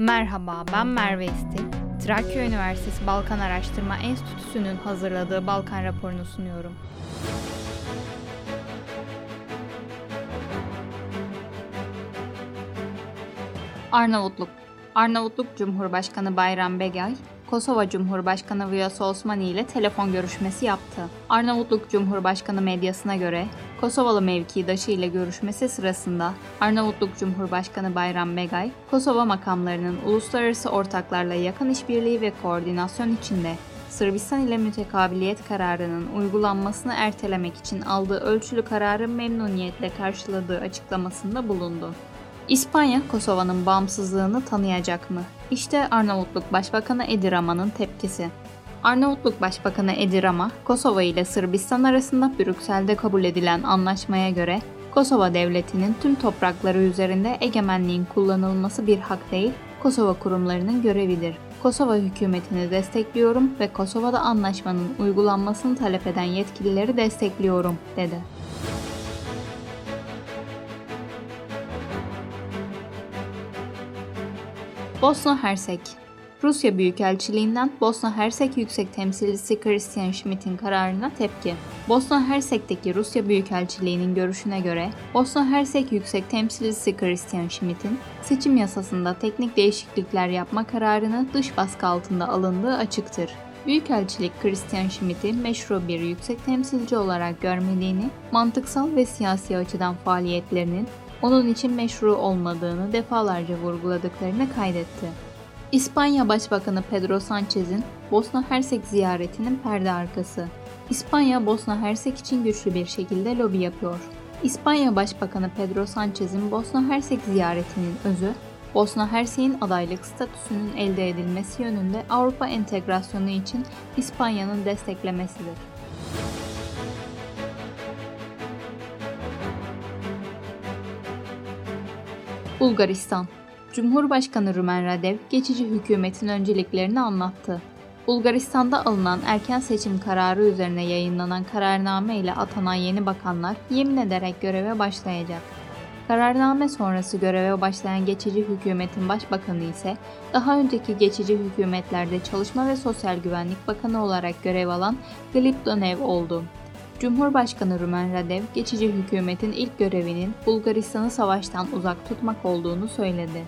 Merhaba, ben Merve İstil. Trakya Üniversitesi Balkan Araştırma Enstitüsü'nün hazırladığı Balkan raporunu sunuyorum. Arnavutluk Arnavutluk Cumhurbaşkanı Bayram Begay, Kosova Cumhurbaşkanı Viyas Osmani ile telefon görüşmesi yaptı. Arnavutluk Cumhurbaşkanı medyasına göre Kosovalı mevkidaşı ile görüşmesi sırasında Arnavutluk Cumhurbaşkanı Bayram Begay, Kosova makamlarının uluslararası ortaklarla yakın işbirliği ve koordinasyon içinde Sırbistan ile mütekabiliyet kararının uygulanmasını ertelemek için aldığı ölçülü kararı memnuniyetle karşıladığı açıklamasında bulundu. İspanya, Kosova'nın bağımsızlığını tanıyacak mı? İşte Arnavutluk Başbakanı Edi Rama'nın tepkisi. Arnavutluk Başbakanı Edi Rama, Kosova ile Sırbistan arasında Brüksel'de kabul edilen anlaşmaya göre Kosova Devleti'nin tüm toprakları üzerinde egemenliğin kullanılması bir hak değil, Kosova kurumlarının görevidir. Kosova hükümetini destekliyorum ve Kosova'da anlaşmanın uygulanmasını talep eden yetkilileri destekliyorum, dedi. Bosna Hersek Rusya Büyükelçiliğinden Bosna Hersek Yüksek Temsilcisi Christian Schmidt'in kararına tepki. Bosna Hersek'teki Rusya Büyükelçiliği'nin görüşüne göre Bosna Hersek Yüksek Temsilcisi Christian Schmidt'in seçim yasasında teknik değişiklikler yapma kararını dış baskı altında alındığı açıktır. Büyükelçilik Christian Schmidt'i meşru bir yüksek temsilci olarak görmediğini, mantıksal ve siyasi açıdan faaliyetlerinin onun için meşru olmadığını defalarca vurguladıklarını kaydetti. İspanya Başbakanı Pedro Sanchez'in Bosna Hersek ziyaretinin perde arkası. İspanya Bosna Hersek için güçlü bir şekilde lobi yapıyor. İspanya Başbakanı Pedro Sanchez'in Bosna Hersek ziyaretinin özü, Bosna Hersek'in adaylık statüsünün elde edilmesi yönünde Avrupa entegrasyonu için İspanya'nın desteklemesidir. Bulgaristan Cumhurbaşkanı Rumen Radev geçici hükümetin önceliklerini anlattı. Bulgaristan'da alınan erken seçim kararı üzerine yayınlanan kararname ile atanan yeni bakanlar yemin ederek göreve başlayacak. Kararname sonrası göreve başlayan geçici hükümetin başbakanı ise daha önceki geçici hükümetlerde Çalışma ve Sosyal Güvenlik Bakanı olarak görev alan Glib Donev oldu. Cumhurbaşkanı Rumen Radev, geçici hükümetin ilk görevinin Bulgaristan'ı savaştan uzak tutmak olduğunu söyledi.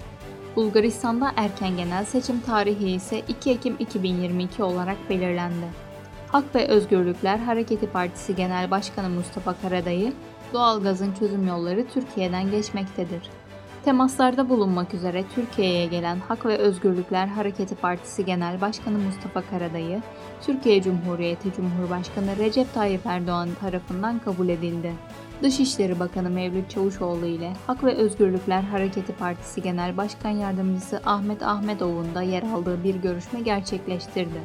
Bulgaristan'da erken genel seçim tarihi ise 2 Ekim 2022 olarak belirlendi. Hak ve Özgürlükler Hareketi Partisi Genel Başkanı Mustafa Karadayı, doğalgazın çözüm yolları Türkiye'den geçmektedir. Temaslarda bulunmak üzere Türkiye'ye gelen Hak ve Özgürlükler Hareketi Partisi Genel Başkanı Mustafa Karadayı, Türkiye Cumhuriyeti Cumhurbaşkanı Recep Tayyip Erdoğan tarafından kabul edildi. Dışişleri Bakanı Mevlüt Çavuşoğlu ile Hak ve Özgürlükler Hareketi Partisi Genel Başkan Yardımcısı Ahmet Ahmetoğlu'nun da yer aldığı bir görüşme gerçekleştirdi.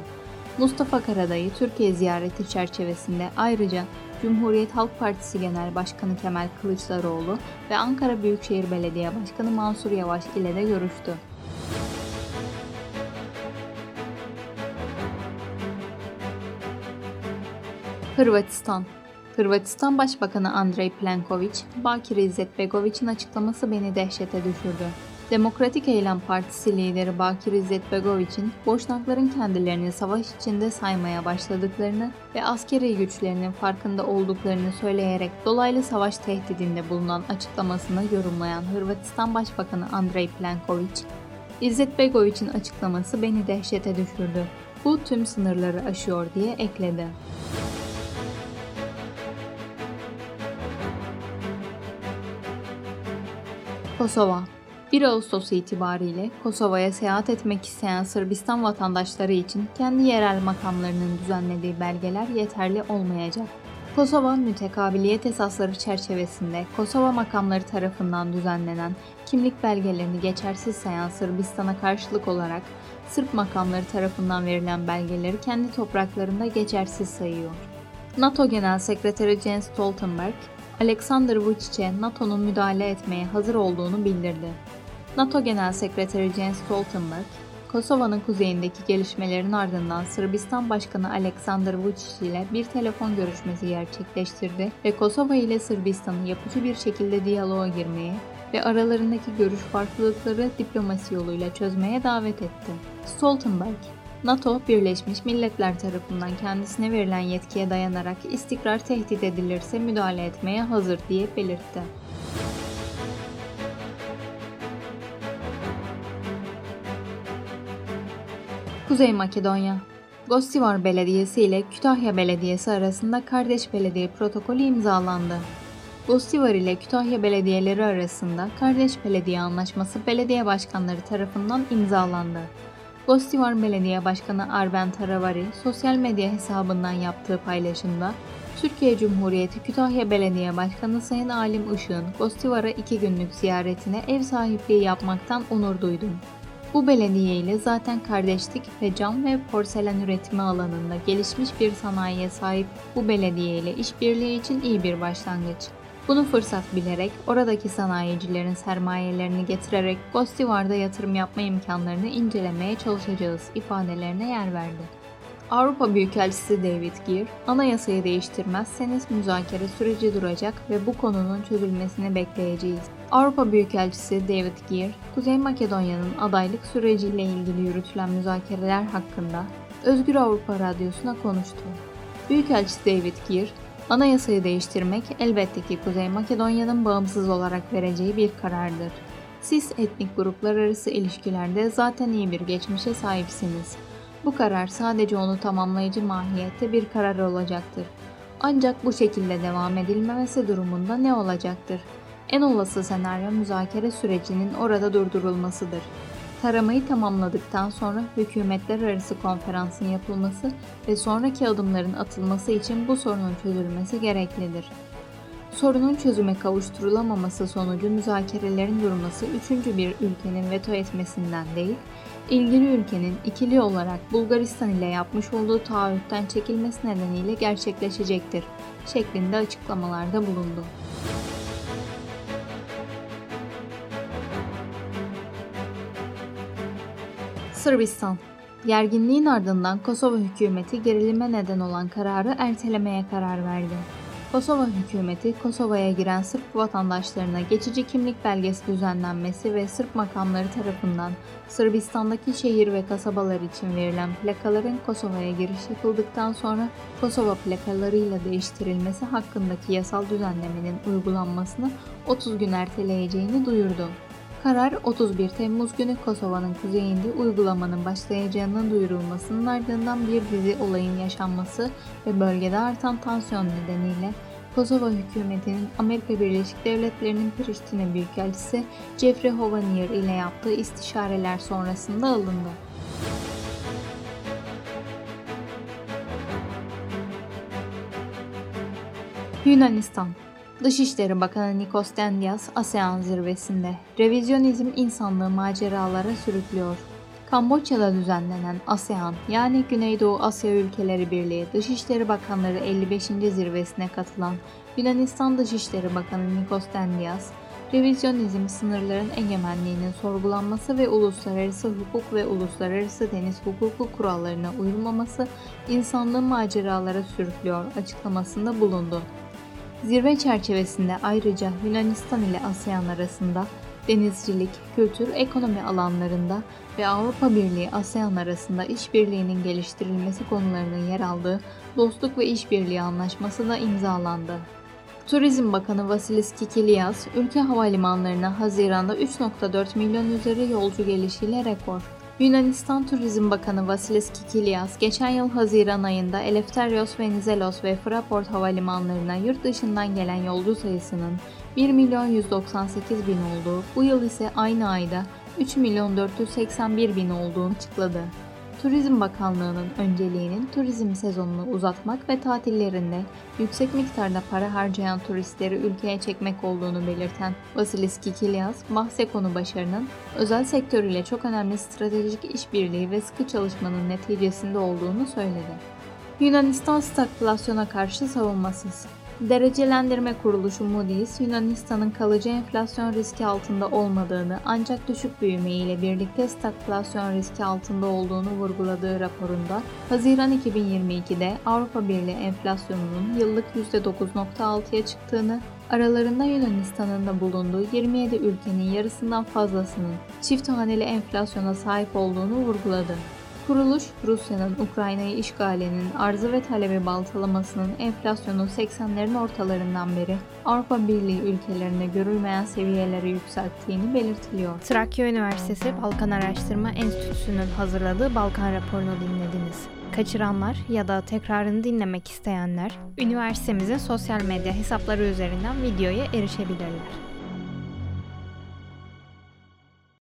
Mustafa Karadayı Türkiye ziyareti çerçevesinde ayrıca Cumhuriyet Halk Partisi Genel Başkanı Kemal Kılıçdaroğlu ve Ankara Büyükşehir Belediye Başkanı Mansur Yavaş ile de görüştü. Hırvatistan Hırvatistan Başbakanı Andrej Plenković, Bakir İzzet Begoviç'in açıklaması beni dehşete düşürdü. Demokratik Eylem Partisi lideri Bakir İzzet Begoviç'in Boşnakların kendilerini savaş içinde saymaya başladıklarını ve askeri güçlerinin farkında olduklarını söyleyerek dolaylı savaş tehdidinde bulunan açıklamasını yorumlayan Hırvatistan Başbakanı Andrej Plenković, İzzet Begoviç'in açıklaması beni dehşete düşürdü. Bu tüm sınırları aşıyor diye ekledi. Kosova 1 Ağustos itibariyle Kosova'ya seyahat etmek isteyen Sırbistan vatandaşları için kendi yerel makamlarının düzenlediği belgeler yeterli olmayacak. Kosova mütekabiliyet esasları çerçevesinde Kosova makamları tarafından düzenlenen kimlik belgelerini geçersiz sayan Sırbistan'a karşılık olarak Sırp makamları tarafından verilen belgeleri kendi topraklarında geçersiz sayıyor. NATO Genel Sekreteri Jens Stoltenberg, Alexander Vucic'e NATO'nun müdahale etmeye hazır olduğunu bildirdi. NATO Genel Sekreteri Jens Stoltenberg, Kosova'nın kuzeyindeki gelişmelerin ardından Sırbistan Başkanı Alexander Vučić ile bir telefon görüşmesi gerçekleştirdi ve Kosova ile Sırbistan'ı yapıcı bir şekilde diyaloğa girmeye ve aralarındaki görüş farklılıkları diplomasi yoluyla çözmeye davet etti. Stoltenberg, NATO, Birleşmiş Milletler tarafından kendisine verilen yetkiye dayanarak istikrar tehdit edilirse müdahale etmeye hazır diye belirtti. Kuzey Makedonya Gostivar Belediyesi ile Kütahya Belediyesi arasında kardeş belediye protokolü imzalandı. Gostivar ile Kütahya belediyeleri arasında kardeş belediye anlaşması belediye başkanları tarafından imzalandı. Gostivar Belediye Başkanı Arben Taravari sosyal medya hesabından yaptığı paylaşımda Türkiye Cumhuriyeti Kütahya Belediye Başkanı Sayın Alim Işık'ın Gostivar'a iki günlük ziyaretine ev sahipliği yapmaktan onur duydum. Bu belediye ile zaten kardeşlik ve cam ve porselen üretimi alanında gelişmiş bir sanayiye sahip bu belediye ile işbirliği için iyi bir başlangıç. Bunu fırsat bilerek oradaki sanayicilerin sermayelerini getirerek Gostivar'da yatırım yapma imkanlarını incelemeye çalışacağız ifadelerine yer verdi. Avrupa Büyükelçisi David Gear, anayasayı değiştirmezseniz müzakere süreci duracak ve bu konunun çözülmesini bekleyeceğiz. Avrupa Büyükelçisi David Gear, Kuzey Makedonya'nın adaylık süreciyle ilgili yürütülen müzakereler hakkında Özgür Avrupa Radyosu'na konuştu. Büyükelçisi David Gear, anayasayı değiştirmek elbette ki Kuzey Makedonya'nın bağımsız olarak vereceği bir karardır. Siz etnik gruplar arası ilişkilerde zaten iyi bir geçmişe sahipsiniz. Bu karar sadece onu tamamlayıcı mahiyette bir karar olacaktır. Ancak bu şekilde devam edilmemesi durumunda ne olacaktır? En olası senaryo müzakere sürecinin orada durdurulmasıdır. Taramayı tamamladıktan sonra hükümetler arası konferansın yapılması ve sonraki adımların atılması için bu sorunun çözülmesi gereklidir. Sorunun çözüme kavuşturulamaması sonucu müzakerelerin durması üçüncü bir ülkenin veto etmesinden değil, ilgili ülkenin ikili olarak Bulgaristan ile yapmış olduğu taahhütten çekilmesi nedeniyle gerçekleşecektir şeklinde açıklamalarda bulundu. Sırbistan Gerginliğin ardından Kosova hükümeti gerilime neden olan kararı ertelemeye karar verdi. Kosova hükümeti, Kosova'ya giren Sırp vatandaşlarına geçici kimlik belgesi düzenlenmesi ve Sırp makamları tarafından Sırbistan'daki şehir ve kasabalar için verilen plakaların Kosova'ya giriş yapıldıktan sonra Kosova plakalarıyla değiştirilmesi hakkındaki yasal düzenlemenin uygulanmasını 30 gün erteleyeceğini duyurdu. Karar 31 Temmuz günü Kosova'nın kuzeyinde uygulamanın başlayacağının duyurulmasının ardından bir dizi olayın yaşanması ve bölgede artan tansiyon nedeniyle Kosova hükümetinin Amerika Birleşik Devletleri'nin Priştine Büyükelçisi Jeffrey Hovanier ile yaptığı istişareler sonrasında alındı. Yunanistan Dışişleri Bakanı Nikos Dendias, ASEAN zirvesinde revizyonizm insanlığı maceralara sürüklüyor. Kamboçya'da düzenlenen ASEAN yani Güneydoğu Asya Ülkeleri Birliği Dışişleri Bakanları 55. zirvesine katılan Yunanistan Dışişleri Bakanı Nikos Dendias, revizyonizm sınırların egemenliğinin sorgulanması ve uluslararası hukuk ve uluslararası deniz hukuku kurallarına uyulmaması insanlığı maceralara sürüklüyor açıklamasında bulundu. Zirve çerçevesinde ayrıca Yunanistan ile ASEAN arasında denizcilik, kültür, ekonomi alanlarında ve Avrupa Birliği ASEAN arasında işbirliğinin geliştirilmesi konularının yer aldığı Dostluk ve İşbirliği Anlaşması da imzalandı. Turizm Bakanı Vasilis Kikilias, ülke havalimanlarına Haziran'da 3.4 milyon üzeri yolcu gelişiyle rekor Yunanistan Turizm Bakanı Vasilis Kikilias, geçen yıl Haziran ayında Eleftherios Venizelos ve Fraport havalimanlarına yurt dışından gelen yolcu sayısının 1 milyon 198 bin olduğu, bu yıl ise aynı ayda 3 milyon 481 bin olduğunu açıkladı. Turizm Bakanlığı'nın önceliğinin turizm sezonunu uzatmak ve tatillerinde yüksek miktarda para harcayan turistleri ülkeye çekmek olduğunu belirten Vasilis Kikilias, bahse başarının özel sektör ile çok önemli stratejik işbirliği ve sıkı çalışmanın neticesinde olduğunu söyledi. Yunanistan stagflasyona karşı savunmasız. Derecelendirme kuruluşu Moody's, Yunanistan'ın kalıcı enflasyon riski altında olmadığını ancak düşük büyüme ile birlikte stagflasyon riski altında olduğunu vurguladığı raporunda, Haziran 2022'de Avrupa Birliği enflasyonunun yıllık %9.6'ya çıktığını, Aralarında Yunanistan'ın da bulunduğu 27 ülkenin yarısından fazlasının çift haneli enflasyona sahip olduğunu vurguladı. Kuruluş, Rusya'nın Ukrayna'yı işgalinin arzı ve talebi baltalamasının enflasyonu 80'lerin ortalarından beri Avrupa Birliği ülkelerinde görülmeyen seviyelere yükselttiğini belirtiliyor. Trakya Üniversitesi Balkan Araştırma Enstitüsü'nün hazırladığı Balkan raporunu dinlediniz. Kaçıranlar ya da tekrarını dinlemek isteyenler üniversitemizin sosyal medya hesapları üzerinden videoya erişebilirler.